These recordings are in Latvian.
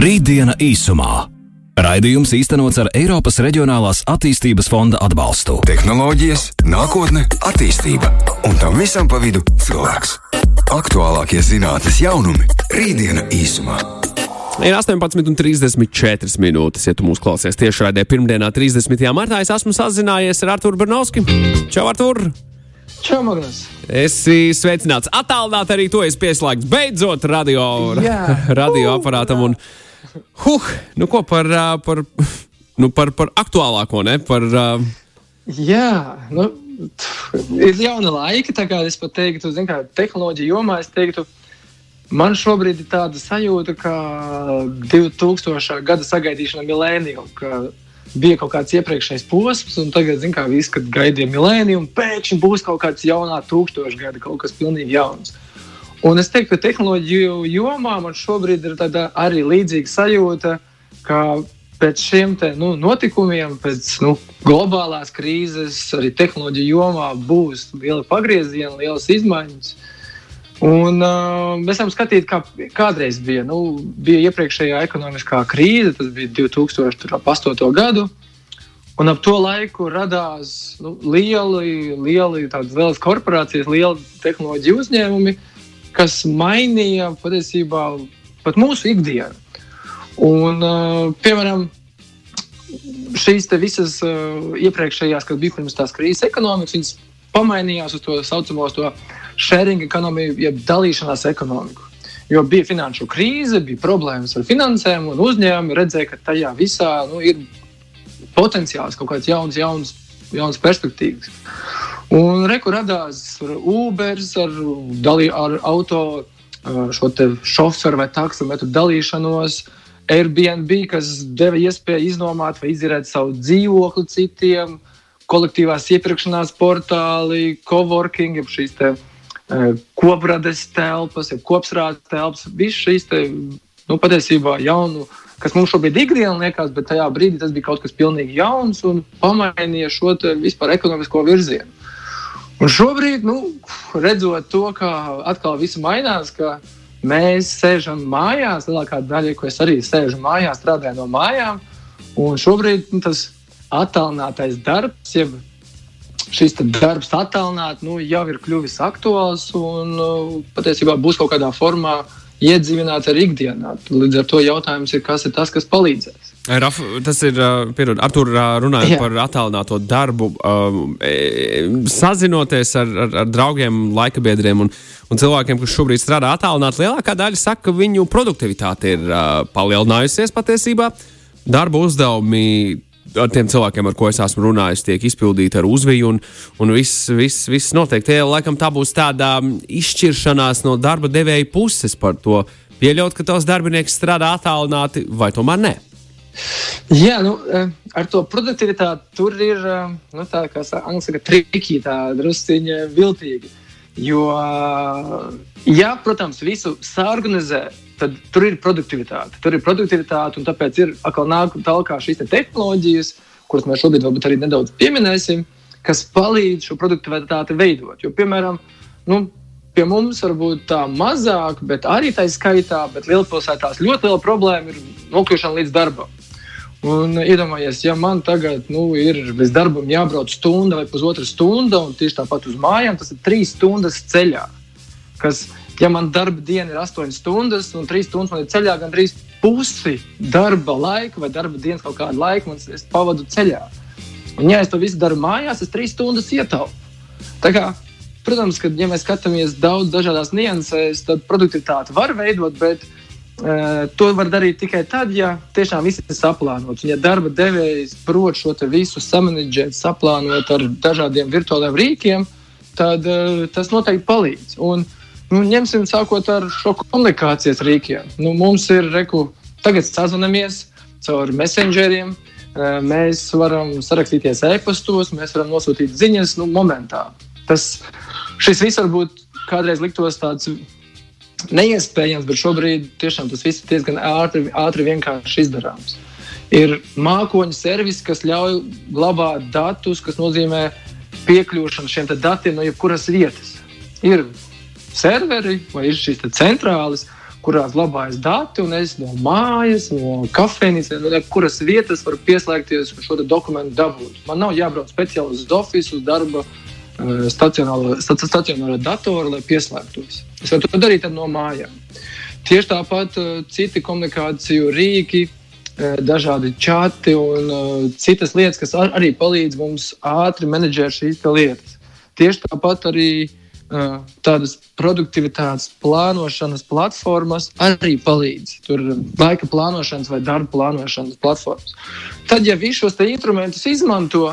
Rītdiena īsumā. Raidījums īstenots ar Eiropas Reģionālās attīstības fonda atbalstu. Tehnoloģijas, nākotne, attīstība un tam visam pa vidu cilvēks. Aktuālākie zinātnīs jaunumi - Rītdiena īsumā. Ir 18,34 minūtes, ja tu mūs klausies tieši raidē pirmdienā, 30. martā. Es esmu sazinājies ar Arturu Bernovski. Čau, Artur! Čau, Magnus! Esi sveicināts. Atālināt arī to es pieslēgts beidzot radio, Jā. radio aparātam. Un, huh, nu ko par, par, nu par, par aktuālāko, ne? Par, Jā, nu, ir jauna laika. tā kā Es pat teiktu, kā tehnoloģija jomā, es teiktu, man šobrīd ir tāda sajūta, ka 2000. gada sagaidīšana milēniju, ka bija kaut kāds iepriekšējais posms, un tagad, kā kad gaidīja milēniju, pēkšņi būs kaut kāds jaunā tūkstošgada, kaut kas pilnīgi jauns. Un es teiktu, ka tehnoloģiju jomā man šobrīd ir arī līdzīga sajūta, ka pēc šiem te, nu, notikumiem, pēc nu, globālās krīzes, arī tehnoloģiju jomā būs liela pagrieziena, lielas izmaiņas. Un, uh, mēs varam skatīt, kā kādreiz bija. Nu, bija iepriekšējā ekonomiskā krīze, tas bija 2008. gadu. Un ap to laiku radās nu, lieli, lieli tādas lielas korporācijas, lieli tehnoloģiju uzņēmumi, kas mainīja patiesībā pat mūsu ikdienu. Un, uh, piemēram, šīs visas uh, iepriekšējās, kas bija pirms tās krīzes ekonomikas, viņas pamainījās uz to saucamo to sharing ekonomiju, jeb dalīšanās ekonomiku. Jo bija finanšu krīze, bija problēmas ar finansēm, un uzņēmumi redzēja, ka tajā visā nu, ir potenciāls kaut kāds jauns, jauns, jauns perspektīvas. Un reku radās Uber ar, dalī, ar auto šo šoferu vai taksometru dalīšanos. Airbnb, kas deva iespēju iznomāt vai izdarīt savu dzīvokli citiem, kolektīvās iepirkšanās portāli, coworking, jeb šīs te, koprades telpas, kopsrādes telpas. Visas šīs te, nu, patiesībā jaunu, kas mums šobrīd ir ikdiena, liekas, bet tajā brīdī tas bija kaut kas pilnīgi jauns un pamainīja šo vispār ekonomisko virzienu. Un šobrīd, nu, redzot to, ka atkal viss mainās, ka mēs sēžam mājās, lielākā daļa, ko es arī sēžu mājās, strādāju no mājām. Un šobrīd nu, tas attālinātais darbs, jeb šis darbs attālināt, nu, jau ir kļuvis aktuāls un nu, patiesībā būs kaut kādā formā iedzīvināts arī ikdienā. Līdz ar to jautājums ir, kas ir tas, kas palīdzēs. Raf, tas ir Artur, runājot Jā. par attālināto darbu, sazinoties ar, ar, ar draugiem, laikabiedriem un, un cilvēkiem, kas šobrīd strādā attālināti, lielākā daļa saka, ka viņu produktivitāte ir palielinājusies patiesībā. Darba uzdevumi ar tiem cilvēkiem, ar ko es esmu runājis, tiek izpildīti ar uzviju, un, un viss, viss, viss notiek. Tie, laikam, tā būs tāda izšķiršanās no darba devēja puses par to, pieļaut, ka tos darbinieks strādā attālināti vai tomēr ne. Jā, nu, eh, ar to produktivitāti tur ir eh, nu, tā, kā saka, triki, tā drusciņa viltīgi. Jo, ja, protams, visu sāorganizē, tad tur ir produktivitāte. Tur ir produktivitāte, un tāpēc ir atkal nāk tālāk šīs te tehnoloģijas, kuras mēs šobrīd varbūt arī nedaudz pieminēsim, kas palīdz šo produktivitāti veidot. Jo, piemēram, nu, pie mums varbūt tā mazāk, bet arī tā skaitā, bet lielpilsētās ļoti liela problēma ir nokļūšana līdz darbam. Un iedomājieties, ja man tagad nu, ir līdz darbam jābrauc stunda vai pusotra stunda, un tieši tāpat uz mājām, tas ir trīs stundas ceļā. Kas, ja man darba diena ir astoņas stundas, un trīs stundas man ir ceļā, gandrīz pusi darba laika vai darba dienas kaut kādu laiku man es pavadu ceļā. Un, ja es to visu daru mājās, es trīs stundas ietaupu. Kā, protams, ka, ja mēs skatāmies daudz dažādās niansēs, tad produktivitāti var veidot, bet uh, to var darīt tikai tad, ja tiešām viss ir saplānots. Un, ja darba devējs prot šo visu samanģēt, saplānot ar dažādiem virtuāliem rīkiem, tad uh, tas noteikti palīdz. Un, nu, ņemsim sākot ar šo komunikācijas rīkiem. Nu, mums ir reku, tagad sazvanāmies caur messengeriem. Mēs varam sarakstīties e-pastos, mēs varam nosūtīt ziņas nu, momentā. Tas, viss varbūt kādreiz liktos tāds neiespējams, bet šobrīd tiešām tas viss ir diezgan ātri, ātri vienkārši izdarāms. Ir mākoņu servis, kas ļauj glabāt datus, kas nozīmē piekļūšanu šiem datiem no jebkuras vietas. Ir serveri vai ir šīs centrālas, kurā glabājas dati, un es no mājas, no kafejnīcas, no kuras vietas varu pieslēgties un šo dokumentu dabūt. Man nav jābrauc speciāli uz oficiālu, uz darba eh, stacionāro, stacionāro datoru, lai pieslēgtos. Es varu to darīt no mājām. Tieši tāpat eh, citi komunikāciju rīki, eh, dažādi čati un citas lietas, kas ar, arī palīdz mums ātri menedžēt šīs lietas. Tieši tāpat arī tādas produktivitātes plānošanas platformas arī palīdz. Tur ir laika plānošanas vai darba plānošanas platformas. Tad, ja visus šos instrumentus izmanto,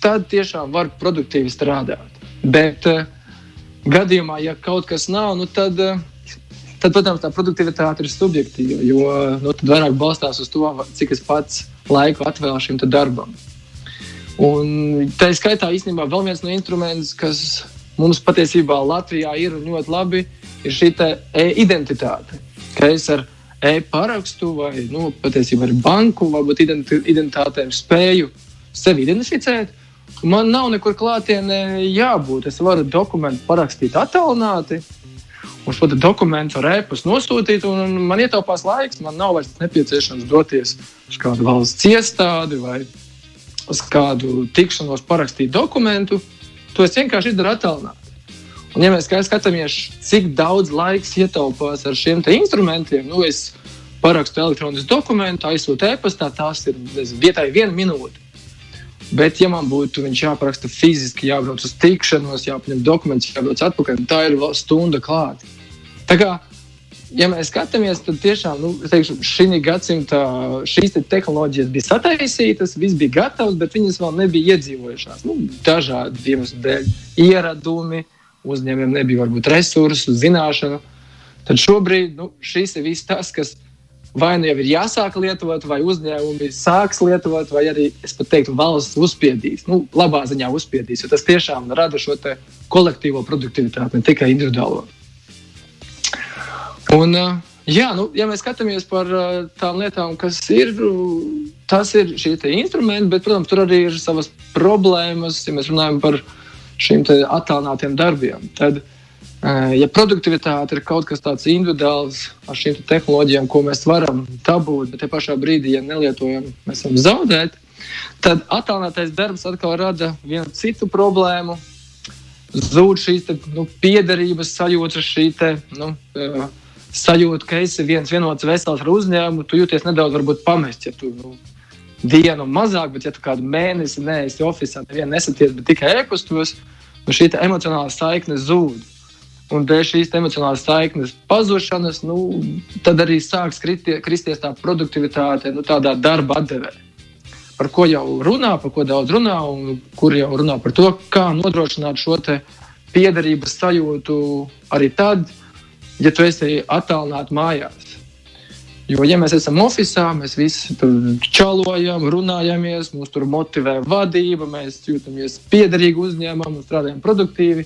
tad tiešām var produktīvi strādāt. Bet uh, gadījumā, ja kaut kas nav, nu tad, uh, tad, protams, tā produktivitāte ir subjektīva. Jo nu, tad vairāk balstās uz to, cik es pats laiku atvēlu šim darbam. Un tā ir skaitā īstenībā vēl viens no instrumentiem, kas mums patiesībā Latvijā ir ļoti labi, ir šī e-identitāte. Ka es ar e-parakstu vai nu, patiesībā ar banku, varbūt identitātēm spēju sevi identificēt. Man nav nekur klātienē jābūt. Es varu dokumentu parakstīt attālināti. Un šo dokumentu ar e-pastu nosūtīt, un man ietaupās laiks. Man nav vairs nepieciešams doties uz kādu valsts iestādi vai uz kādu tikšanos parakstīt dokumentu. To es vienkārši izdaru attālināti. Un, ja mēs skatāmies, cik daudz laiks ietaupās ar šiem instrumentiem, nu, es parakstu elektronisku dokumentu, aizsūtu e-pastā, tās ir vietai viena minūte. Bet, ja man būtu viņš jāparaksta fiziski, jābrauc uz tikšanos, jāpaņem dokuments, jābrauc atpakaļ, tā ir vēl stunda klāta. Tā kā ja mēs skatāmies, tad tiešām nu, teikšu, šī gadsimta šīs te tehnoloģijas bija sataisītas, viss bija gatavs, bet viņas vēl nebija iedzīvojušās. Nu, dažādu iemeslu dēļ, ieradumi, uzņēmumiem nebija varbūt resursu, zināšanu. Tad šobrīd nu, šis ir viss tas, kas vai nu jau ir jāsāk lietot, vai uzņēmumi sāks lietot, vai arī es pat teiktu, valsts uzspiedīs. Nu, labā ziņā uzspiedīs, jo tas tiešām rada šo kolektīvo produktivitāti, ne tikai individuālo. Un, jā, nu, ja mēs skatāmies par tām lietām, kas ir, tas ir šie instrumenti, bet, protams, tur arī ir savas problēmas, ja mēs runājam par šiem attālinātiem darbiem. Tad, ja produktivitāte ir kaut kas tāds individuāls ar šīm te tehnoloģijām, ko mēs varam dabūt, bet te pašā brīdī, ja nelietojam, mēs varam zaudēt, tad attālinātais darbs atkal rada vienu citu problēmu. Zūd šīs te, nu, piederības sajūta, šī te, nu, uh, sajūta, ka esi viens vienots vesels ar uzņēmumu, tu jūties nedaudz pamests. Ja tu nu, dienu mazāk, bet ja tu kādu mēnesi neesi oficiālā, nevienu nesaties, bet tikai e-pastos, nu, šī emocionālā saikne zūd. Un dēļ šīs emocionālās saiknes pazušanas, nu, tad arī sāks kritie, kristies tā produktivitāte, nu, tādā darba atdevē. Par ko jau runā, par ko daudz runā, un kur jau runā par to, kā nodrošināt šo piederības sajūtu arī tad, kad ja tu esi attālināti mājās. Jo, ja mēs esam oficiālā, mēs visi tur čalojam, runājamies, mūs tur motivē vadība, mēs jūtamies piederīgi uzņēmumam strādājam produktīvi.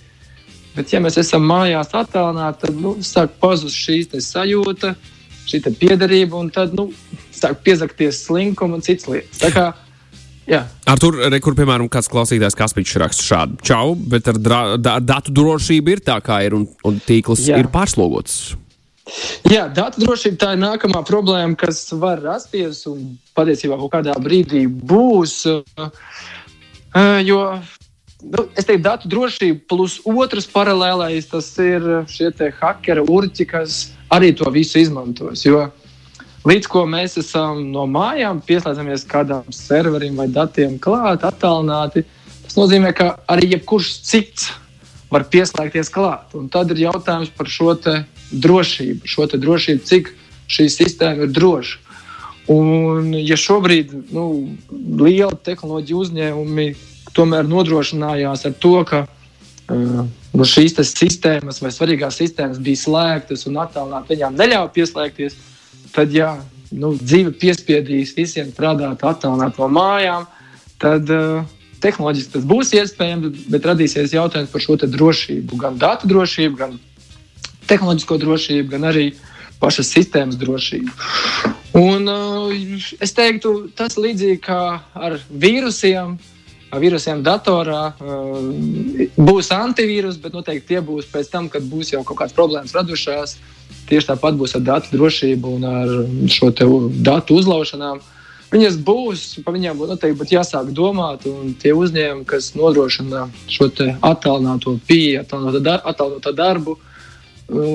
Bet, ja mēs esam mājās attālināti, tad nu, sāk pazust šī sajūta, šī piederība, un tad nu, sāk piezakties slinkums un citas lietas. Jā. Ar tur, re, kur, piemēram, kāds klausītājs Kaspīčs raksta šādu čau, bet ar, dra, da, datu drošību ir tā, kā ir, un, un tīkls Jā. ir pārslogots. Jā, datu drošība tā ir nākamā problēma, kas var rasties un patiesībā kaut kādā brīdī būs. Jo nu, es teiktu, datu drošība plus otrs paralēlais, tas ir šie hackeri, urķi, kas arī to visu izmantos. Jo, uh, Līdz ko mēs esam no mājām, pieslēdzamies kādam serverim vai datiem klāt, attālināti. Tas nozīmē, ka arī jebkurš cits var pieslēgties klāt. Un tad ir jautājums par šo drošību, šo drošību, cik šī sistēma ir droša. Un, ja šobrīd nu, liela tehnoloģija uzņēmumi tomēr nodrošinājās ar to, ka uh, nu, šīs sistēmas vai svarīgās sistēmas bija slēgtas un attālināti, viņām neļāva pieslēgties, tad jā, nu, dzīve piespiedīs visiem strādāt attālināt no mājām, tad uh, tehnoloģiski tas būs iespējams, bet radīsies jautājums par šo drošību, gan datu drošību, gan tehnoloģisko drošību, gan arī pašas sistēmas drošību. Un, uh, es teiktu, tas līdzīgi kā ar vīrusiem. Vīrusiem datorā. Būs antivīrus, bet noteikti tie būs pēc tam, kad būs jau kaut kādas problēmas radušās. Tieši tāpat būs ar datu drošību un ar šo datu uzlaušanām. Viņas būs, par viņiem būtu noteikti būt jāsāk domāt, tie uzņēmumi, kas nodrošina šo attālināto pieeju, attālināto darbu,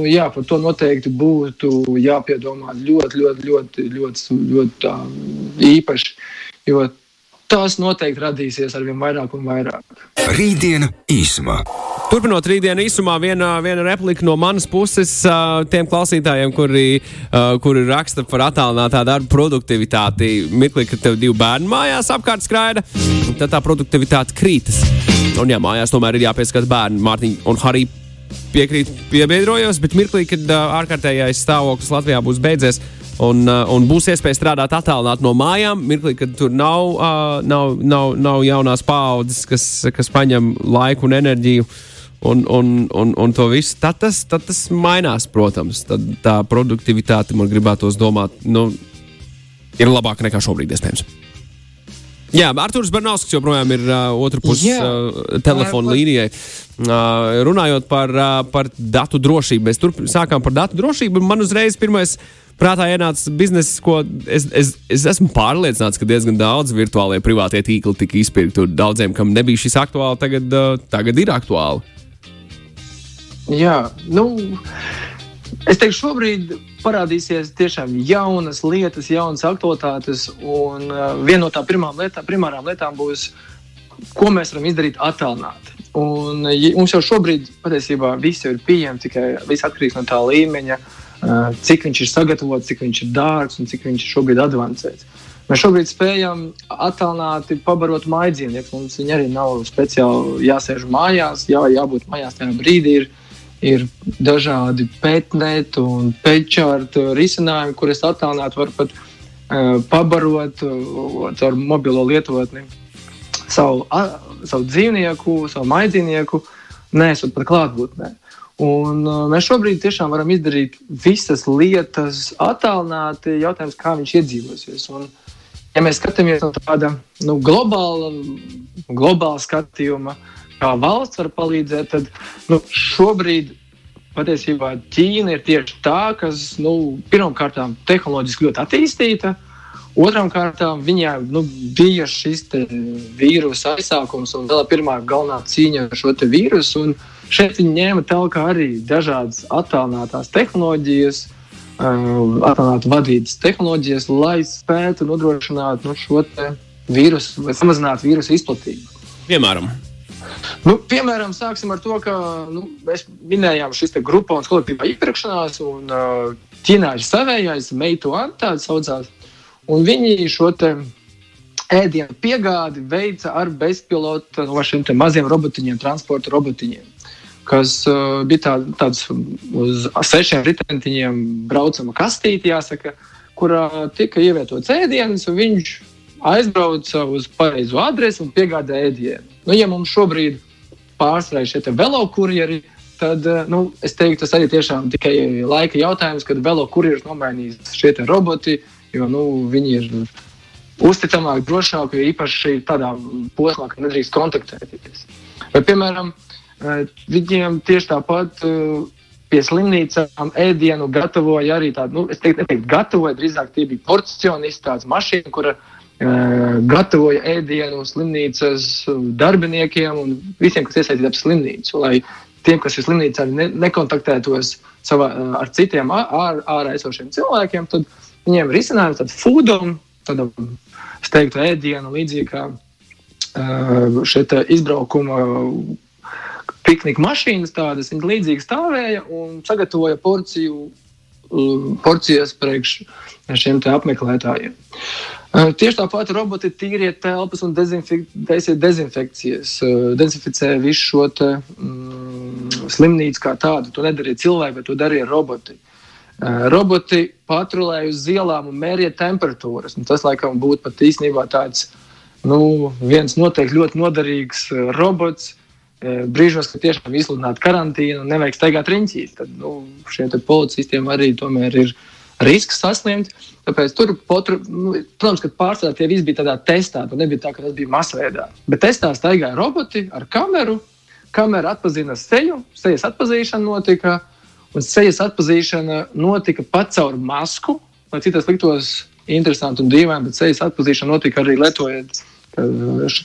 jā, par to noteikti būtu jāpiedomā ļoti, ļoti, ļoti, ļoti, ļoti, ļoti īpaši. Jo tās noteikti radīsies ar vien vairāk un vairāk. Rītdiena īsumā. Turpinot rītdienu īsumā, viena, viena replika no manas puses tiem klausītājiem, kuri, kuri raksta par attālinātā darba produktivitāti. Mirklī, ka tev divi bērni mājās apkārt skraida, tad tā produktivitāte krītas. Un jā, mājās tomēr ir jāpieskata bērni, Mārtiņa un Harija. Piekrīt, piebiedrojos, bet mirklī, kad uh, ārkārtējais stāvoklis Latvijā būs beidzies, uh, un, uh, un būs iespēja strādāt attālināti no mājām. Mirklī, kad tur nav, uh, nav, nav, nav jaunās paaudzes, kas, kas paņem laiku un enerģiju. Un, un, un, un to visu tad tas, tad tas mainās, protams. Tad tā produktivitāte man gribētos domāt, nu, ir labāka nekā šobrīd, iespējams. Jā, Arthurs Bernauskas joprojām ir uh, otrā pusē uh, telefona līnijai. Uh, runājot par, uh, par datu drošību, mēs tur sākām par datu drošību. Man uzreiz pirmais prātā ienāca biznesa, ko es, es, es esmu pārliecināts, ka diezgan daudz virtuālajie privātie tīkli tika izpirkti. Daudziem, kam nebija šis aktuāli, tagad, uh, tagad ir aktuāli. Jā, nu, es teiktu, šobrīd parādīsies tiešām jaunas lietas, jaunas aktualitātes. Un uh, viena no tām lietām, primārām lietām būs, ko mēs varam izdarīt attālināti. Un, ja, mums jau šobrīd patiesībā viss ir pieejams, tikai viss atkarīgs no tā līmeņa. Uh, cik viņš ir sagatavots, cik viņš ir dārgs un cik viņš ir šobrīd avansēts. Mēs šobrīd spējam attālināti pabarot maidzīvnieku. Mums viņi arī nav speciāli jāsēž mājās, jā, jābūt mājās tajā brīdī. Ir, ir dažādi pētnēti un pēčārtu risinājumi, kurus attālināt var pat uh, pabarot uh, ar mobilo lietotni savu, savu dzīvnieku, savu maidzīvnieku, nesot pat klātbūtnē. Un, uh, mēs šobrīd tiešām varam izdarīt visas lietas attālināti. Jautājums, kā viņš iedzīvosies. Un, ja mēs skatāmies no tāda nu, globāla, globāla skatījuma, kā valsts var palīdzēt, tad nu, šobrīd patiesībā Ķīna ir tieši tā, kas nu, pirmkārt tehnoloģiski ļoti attīstīta. Otrām kārtām viņai nu, bija šis vīrusu aizsākums un vēl pirmā galvenā cīņa ar šo vīrusu. Un, Šeit viņi ņēma tālāk arī dažādas attālinātās tehnoloģijas, uh, attālinātu vadības tehnoloģijas, lai spētu nodrošināt nu, šo vīrusu vai samazināt vīrusu izplatību. Piemēram. Nu, piemēram, sāksim ar to, ka nu, mēs minējām šīs grupas kolektīvā iepirkšanās, un uh, ķīnieši savējais, meitu Antā saucās, un viņi šo te ēdienu piegādi veica ar bezpilota no šiem maziem robotiņiem, transporta robotiņiem kas uh, bija tā, tāds uz sešiem ritentiņiem braucama kastīte, jāsaka, kurā tika ievietots ēdiens, un viņš aizbrauca uz pareizo adresi un piegādāja ēdienu. Nu, ja mums šobrīd pārsvarā šie velokurjeri, tad uh, nu, es teiktu, tas arī tiešām tikai laika jautājums, kad velokurjeris nomainīs šie roboti, jo nu, viņi ir uzticamāki, drošāki, jo īpaši tādā posmā, ka nedrīkst kontaktēties. Vai, piemēram, uh, Eh, viņiem tieši tāpat eh, pie slimnīcām ēdienu gatavoja arī tādu, nu, es teiktu, neteiktu, gatavoja, drīzāk tie bija porcionisti, tāds mašīna, kura uh, gatavoja ēdienu slimnīcas darbiniekiem un visiem, kas iesaistīti ap slimnīcu, lai tiem, kas ir slimnīcā, ne, nekontaktētos savā, ar citiem ārā ār esošiem cilvēkiem, tad viņiem risinājums tāds foodom, tāda, es teiktu, ēdienu līdzīgi kā uh, šeit izbraukuma piknika mašīnas, tādas viņa līdzīgi stāvēja un sagatavoja porciju, porcijas priekš šiem apmeklētājiem. Tieši tāpat roboti tīriet telpas un dezinfekcijas, dezinficē visu šo te, mm, slimnīcu kā tādu. To nedarīja cilvēki, bet to darīja roboti. Roboti patrulēja uz ielām un mērīja temperatūras. Un tas, laikam, būtu pat īstenībā tāds nu, viens noteikti ļoti noderīgs robots, Eh, brīžos, kad tiešām izsludināta karantīna un nevajag staigāt riņķī, tad nu, šiem policistiem arī tomēr ir risks saslimt. Tāpēc tur, potru, nu, protams, ka pārsvarā tie visi bija tādā testā. Tur nebija tā, ka tas bija masveidā. Bet testā staigāja roboti ar kameru. Kamera atpazina seju, sejas atpazīšana notika. Un sejas atpazīšana notika pat caur masku, lai citas liktos interesanti un dīvaini, bet sejas atpazīšana notika arī lietojot,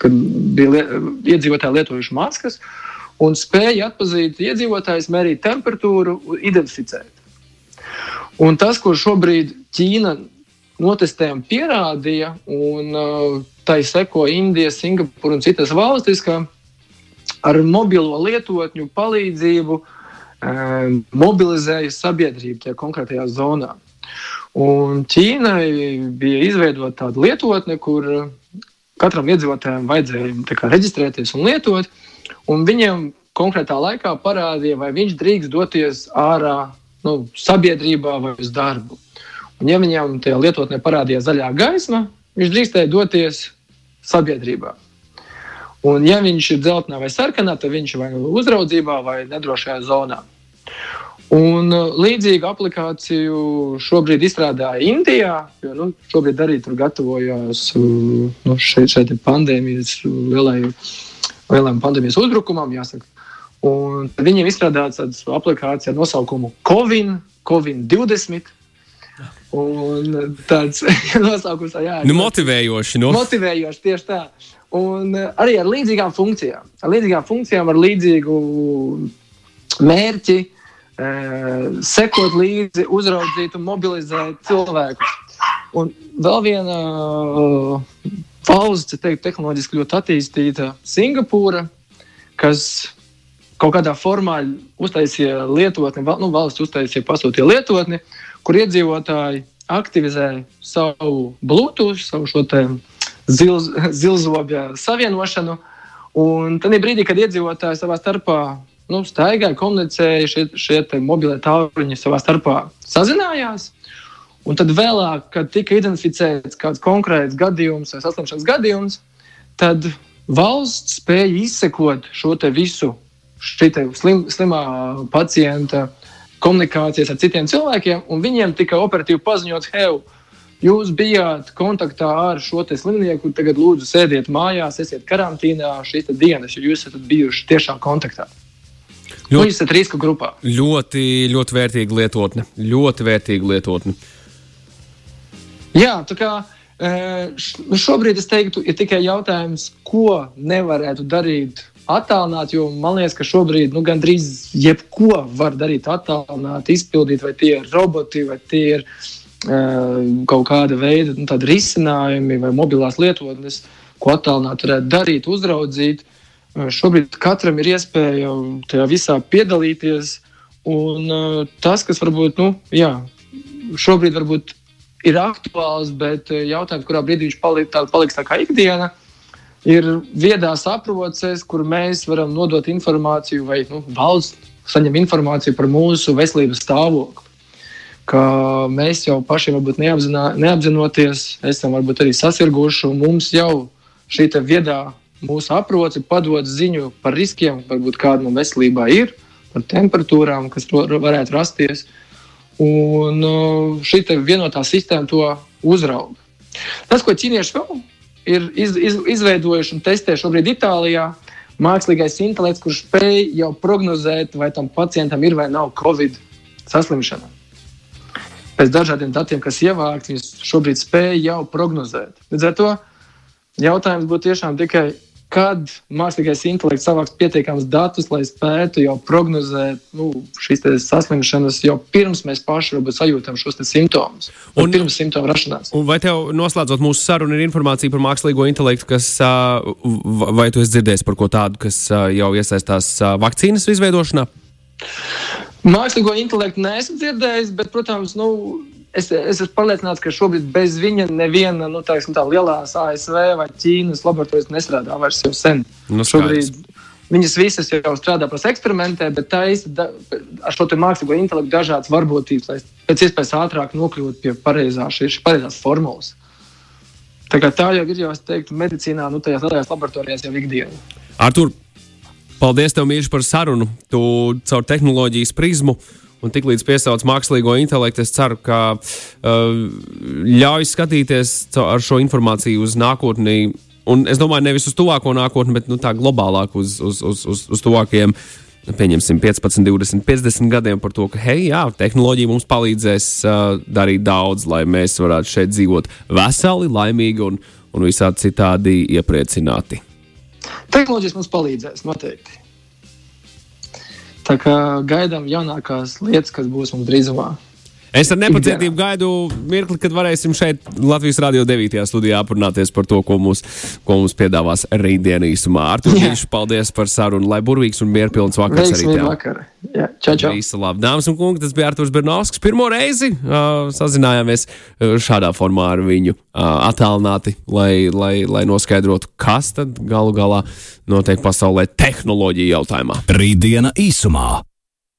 kad bija iedzīvotāji lietojuši maskas un spēja atpazīt iedzīvotājus, mērīt temperatūru, identificēt. Un tas, ko šobrīd Ķīna notestējumi pierādīja, un uh, tai seko Indija, Singapūra un citas valstis, ka ar mobilo lietotņu palīdzību uh, mobilizēja sabiedrību tajā konkrētajā zonā. Un Ķīnai bija izveidota tāda lietotne, kur katram iedzīvotājam vajadzēja reģistrēties un lietot. Un viņiem konkrētā laikā parādīja, vai viņš drīkst doties ārā nu, sabiedrībā vai uz darbu. Un, ja viņam tajā lietotnē parādījās zaļā gaisma, viņš drīkstēja doties sabiedrībā. Un, ja viņš ir dzeltenā vai sarkanā, tad viņš ir nu uzraudzībā vai nedrošajā zonā. Un uh, līdzīgu aplikāciju šobrīd izstrādāja Indijā, jo nu, šobrīd arī tur gatavojas uh, nu, šeit, šeit pandēmijas lielai, lielam pandēmijas uzbrukumam. Jāsaka. Un viņiem izstrādāja tādu aplikāciju ar nosaukumu Covid, Covid 20. Un tāds nosaukums jā, nu, motivējoši. No. Nu. Motivējoši tieši tā. Un arī ar līdzīgām funkcijām. Ar līdzīgām funkcijām, ar līdzīgu mērķi, e, sekot līdzi, uzraudzīt un mobilizēt cilvēkus. Un vēl viena uh, valsts, teiktu, tehnoloģiski ļoti attīstīta Singapūra, kas kaut kādā formā uztaisīja lietotni, nu, valsts uztaisīja, pasūtīja lietotni, kur iedzīvotāji aktivizē savu Bluetooth, savu šo zilz, zilzobja savienošanu. Un tad brīdī, kad iedzīvotāji savā starpā nu, staigāja, komunicēja, šie, šie mobilie tālruņi savā starpā sazinājās. Un tad vēlāk, kad tika identificēts kāds konkrēts gadījums vai saslimšanas gadījums, tad valsts spēja izsekot šo visu šī slim, slimā pacienta komunikācijas ar citiem cilvēkiem, un viņiem tika operatīvi paziņots, hei, jūs bijāt kontaktā ar šo slimnieku, tagad lūdzu sēdiet mājās, esiet karantīnā šīs dienas, jo jūs esat bijuši tiešām kontaktā. Ļoti, jūs esat riska grupā. Ļoti, ļoti vērtīga lietotne. Ļoti vērtīga lietotne. Jā, tā kā šobrīd es teiktu, ir tikai jautājums, ko nevarētu darīt attālināt, jo man liekas, ka šobrīd nu, gandrīz jebko var darīt attālināt, izpildīt, vai tie ir roboti, vai tie ir uh, kaut kāda veida nu, risinājumi vai mobilās lietotnes, ko attālināt varētu darīt, uzraudzīt. Uh, šobrīd katram ir iespēja tajā visā piedalīties. Un uh, tas, kas varbūt, nu, jā, šobrīd varbūt ir aktuāls, bet jautājums, kurā brīdī viņš paliks tā, paliks tā kā ikdiena, uh, ir viedās aproces, kur mēs varam nodot informāciju, vai nu, valsts saņem informāciju par mūsu veselības stāvokli. Mēs jau paši varbūt neapzinā, neapzinoties, esam varbūt arī sasirguši, un mums jau šī viedā mūsu aproce padod ziņu par riskiem, varbūt kāda no veselībā ir, par temperatūrām, kas varētu rasties. Un uh, šī vienotā sistēma to uzrauga. Tas, ko ķīnieši vēl ir iz, iz, izveidojuši un testē šobrīd Itālijā. Mākslīgais intelekts, kurš spēj jau prognozēt, vai tam pacientam ir vai nav covid saslimšana. Pēc dažādiem datiem, kas ievākti, viņas šobrīd spēj jau prognozēt. Līdz ar to jautājums būtu tiešām tikai, kad mākslīgais intelekts savāks pietiekams datus, lai spētu jau prognozēt nu, šīs saslimšanas, jau pirms mēs paši sajūtam šos simptomus. Un pirms simptomu rašanās. Vai tev noslēdzot mūsu sarunu, ir informācija par mākslīgo intelektu, kas, vai tu esi dzirdējis par ko tādu, kas jau iesaistās vakcīnas izveidošanā? Mākslīgo intelektu neesmu dzirdējis, bet, protams, nu, es, es esmu pārliecināts, ka šobrīd bez viņa neviena nu, tā, tā lielās ASV vai Ķīnas laboratorijas nestrādā vairs jau sen. Nu, šobrīd viņas visas jau strādā pēc eksperimentē, bet tā īsti ar šo mākslīgo intelektu dažādas varbūtības, lai pēc iespējas ātrāk nokļūtu pie pareizā, šīs pareizās formulas. Tā, tā jau ir jau, es teiktu, medicīnā, nu, tajās lielajās laboratorijās jau ikdienā. Artur, paldies tev, Mīļš, par sarunu. Tu caur tehnoloģijas prizmu Un tiklīdz piesauc mākslīgo intelektu, es ceru, ka uh, ļauj skatīties ar šo informāciju uz nākotni. Un es domāju, nevis uz tuvāko nākotni, bet nu, tā globālāk uz, uz, uz, uz, uz tuvākajiem, pieņemsim, 15, 20, 50 gadiem par to, ka, hei, jā, tehnoloģija mums palīdzēs uh, darīt daudz, lai mēs varētu šeit dzīvot veseli, laimīgi un, un visādi citādi iepriecināti. Tehnoloģijas mums palīdzēs noteikti. Tā kā gaidām jaunākās lietas, kas būs mums drīzumā. Es ar nepacietību gaidu mirkli, kad varēsim šeit Latvijas Rādio 9. studijā aprunāties par to, ko mums, ko mums piedāvās rītdienā īsumā. Ar to īšu paldies par sarunu, lai burvīgs un mierpilns vakars arī tev. Jā, čau, čau. Visu labi. Dāmas un kungi, tas bija Arturs Bernovskis. Pirmo reizi uh, sazinājāmies šādā formā ar viņu uh, attālināti, lai, lai, lai noskaidrotu, kas tad galu galā notiek pasaulē tehnoloģiju jautājumā. Rītdiena īsumā.